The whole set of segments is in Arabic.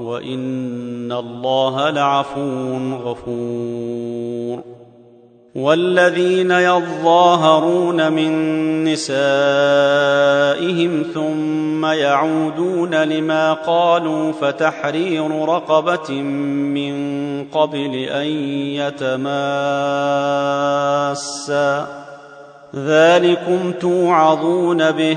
وإن الله لعفو غفور. والذين يظاهرون من نسائهم ثم يعودون لما قالوا فتحرير رقبة من قبل أن يتماسا. ذلكم توعظون به.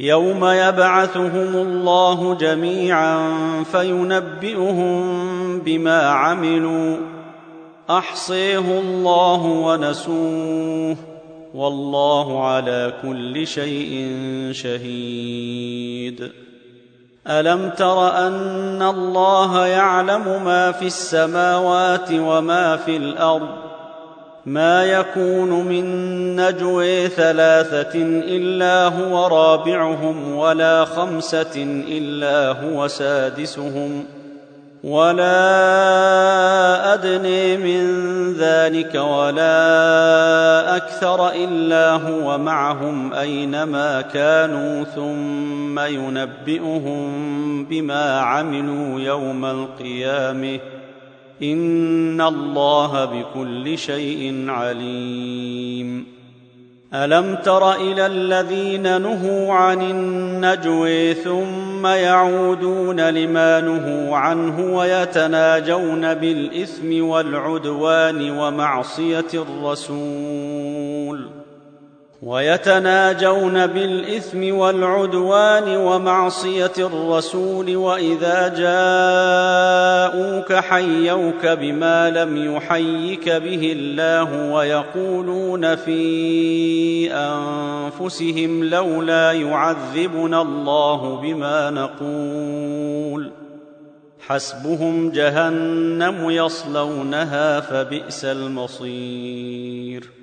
يوم يبعثهم الله جميعا فينبئهم بما عملوا احصيه الله ونسوه والله على كل شيء شهيد. الم تر ان الله يعلم ما في السماوات وما في الأرض ما يكون من نجوي ثلاثة إلا هو رابعهم ولا خمسة إلا هو سادسهم ولا أدني من ذلك ولا أكثر إلا هو معهم أينما كانوا ثم ينبئهم بما عملوا يوم القيامة ان الله بكل شيء عليم الم تر إلى الذين نهوا عن النجو ثم يعودون لما نهوا عنه ويتناجون بالاثم والعدوان ومعصيه الرسول ويتناجون بالإثم والعدوان ومعصية الرسول وإذا جاءوك حيوك بما لم يحيك به الله ويقولون في أنفسهم لولا يعذبنا الله بما نقول حسبهم جهنم يصلونها فبئس المصير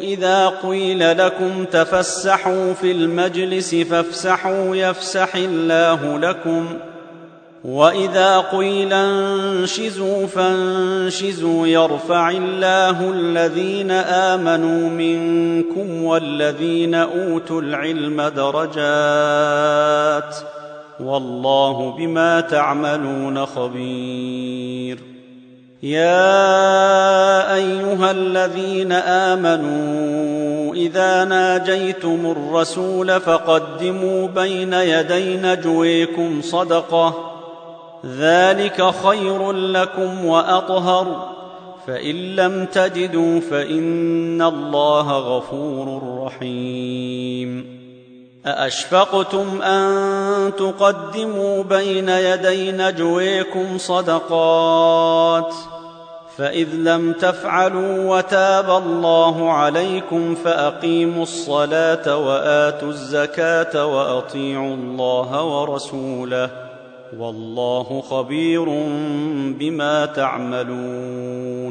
إذا قيل لكم تفسحوا في المجلس فافسحوا يفسح الله لكم وإذا قيل انشزوا فانشزوا يرفع الله الذين آمنوا منكم والذين أوتوا العلم درجات والله بما تعملون خبير يا أيها الذين آمنوا إذا ناجيتم الرسول فقدموا بين يدي نجويكم صدقة. ذلك خير لكم وأطهر. فإن لم تجدوا فإن الله غفور رحيم. أأشفقتم أن تقدموا بين يدي نجويكم صدقات فإذ لم تفعلوا وتاب الله عليكم فأقيموا الصلاة وآتوا الزكاة وأطيعوا الله ورسوله والله خبير بما تعملون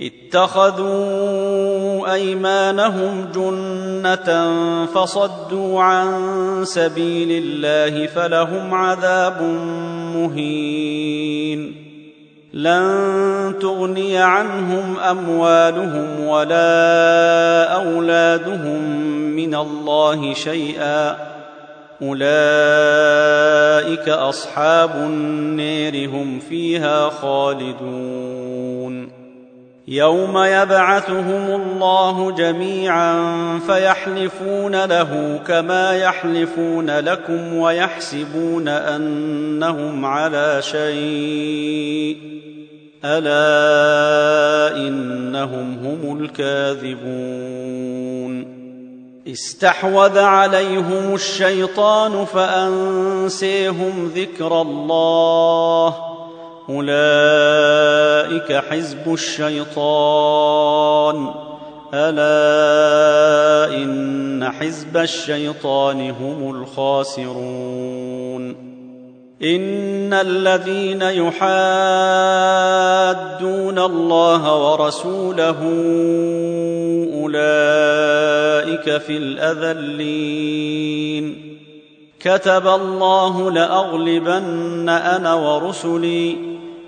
اتخذوا أيمانهم جنة فصدوا عن سبيل الله فلهم عذاب مهين. لن تغني عنهم أموالهم ولا أولادهم من الله شيئا. أولئك أصحاب النير هم فيها خالدون. يوم يبعثهم الله جميعا فيحلفون له كما يحلفون لكم ويحسبون أنهم على شيء. ألا إنهم هم الكاذبون. استحوذ عليهم الشيطان فأنسيهم ذكر الله. اولئك حزب الشيطان الا ان حزب الشيطان هم الخاسرون ان الذين يحادون الله ورسوله اولئك في الاذلين كتب الله لاغلبن أنا ورسلي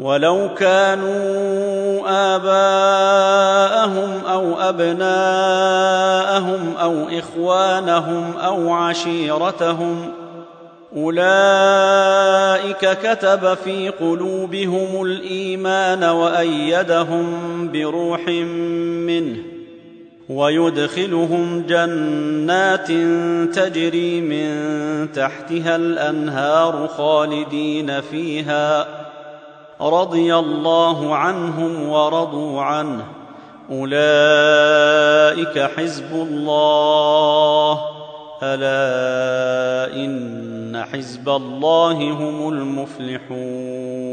ولو كانوا آباءهم أو أبناءهم أو إخوانهم أو عشيرتهم أولئك كتب في قلوبهم الإيمان وأيدهم بروح منه ويدخلهم جنات تجري من تحتها الأنهار خالدين فيها. رضي الله عنهم ورضوا عنه. أولئك حزب الله. ألا إن حزب الله هم المفلحون.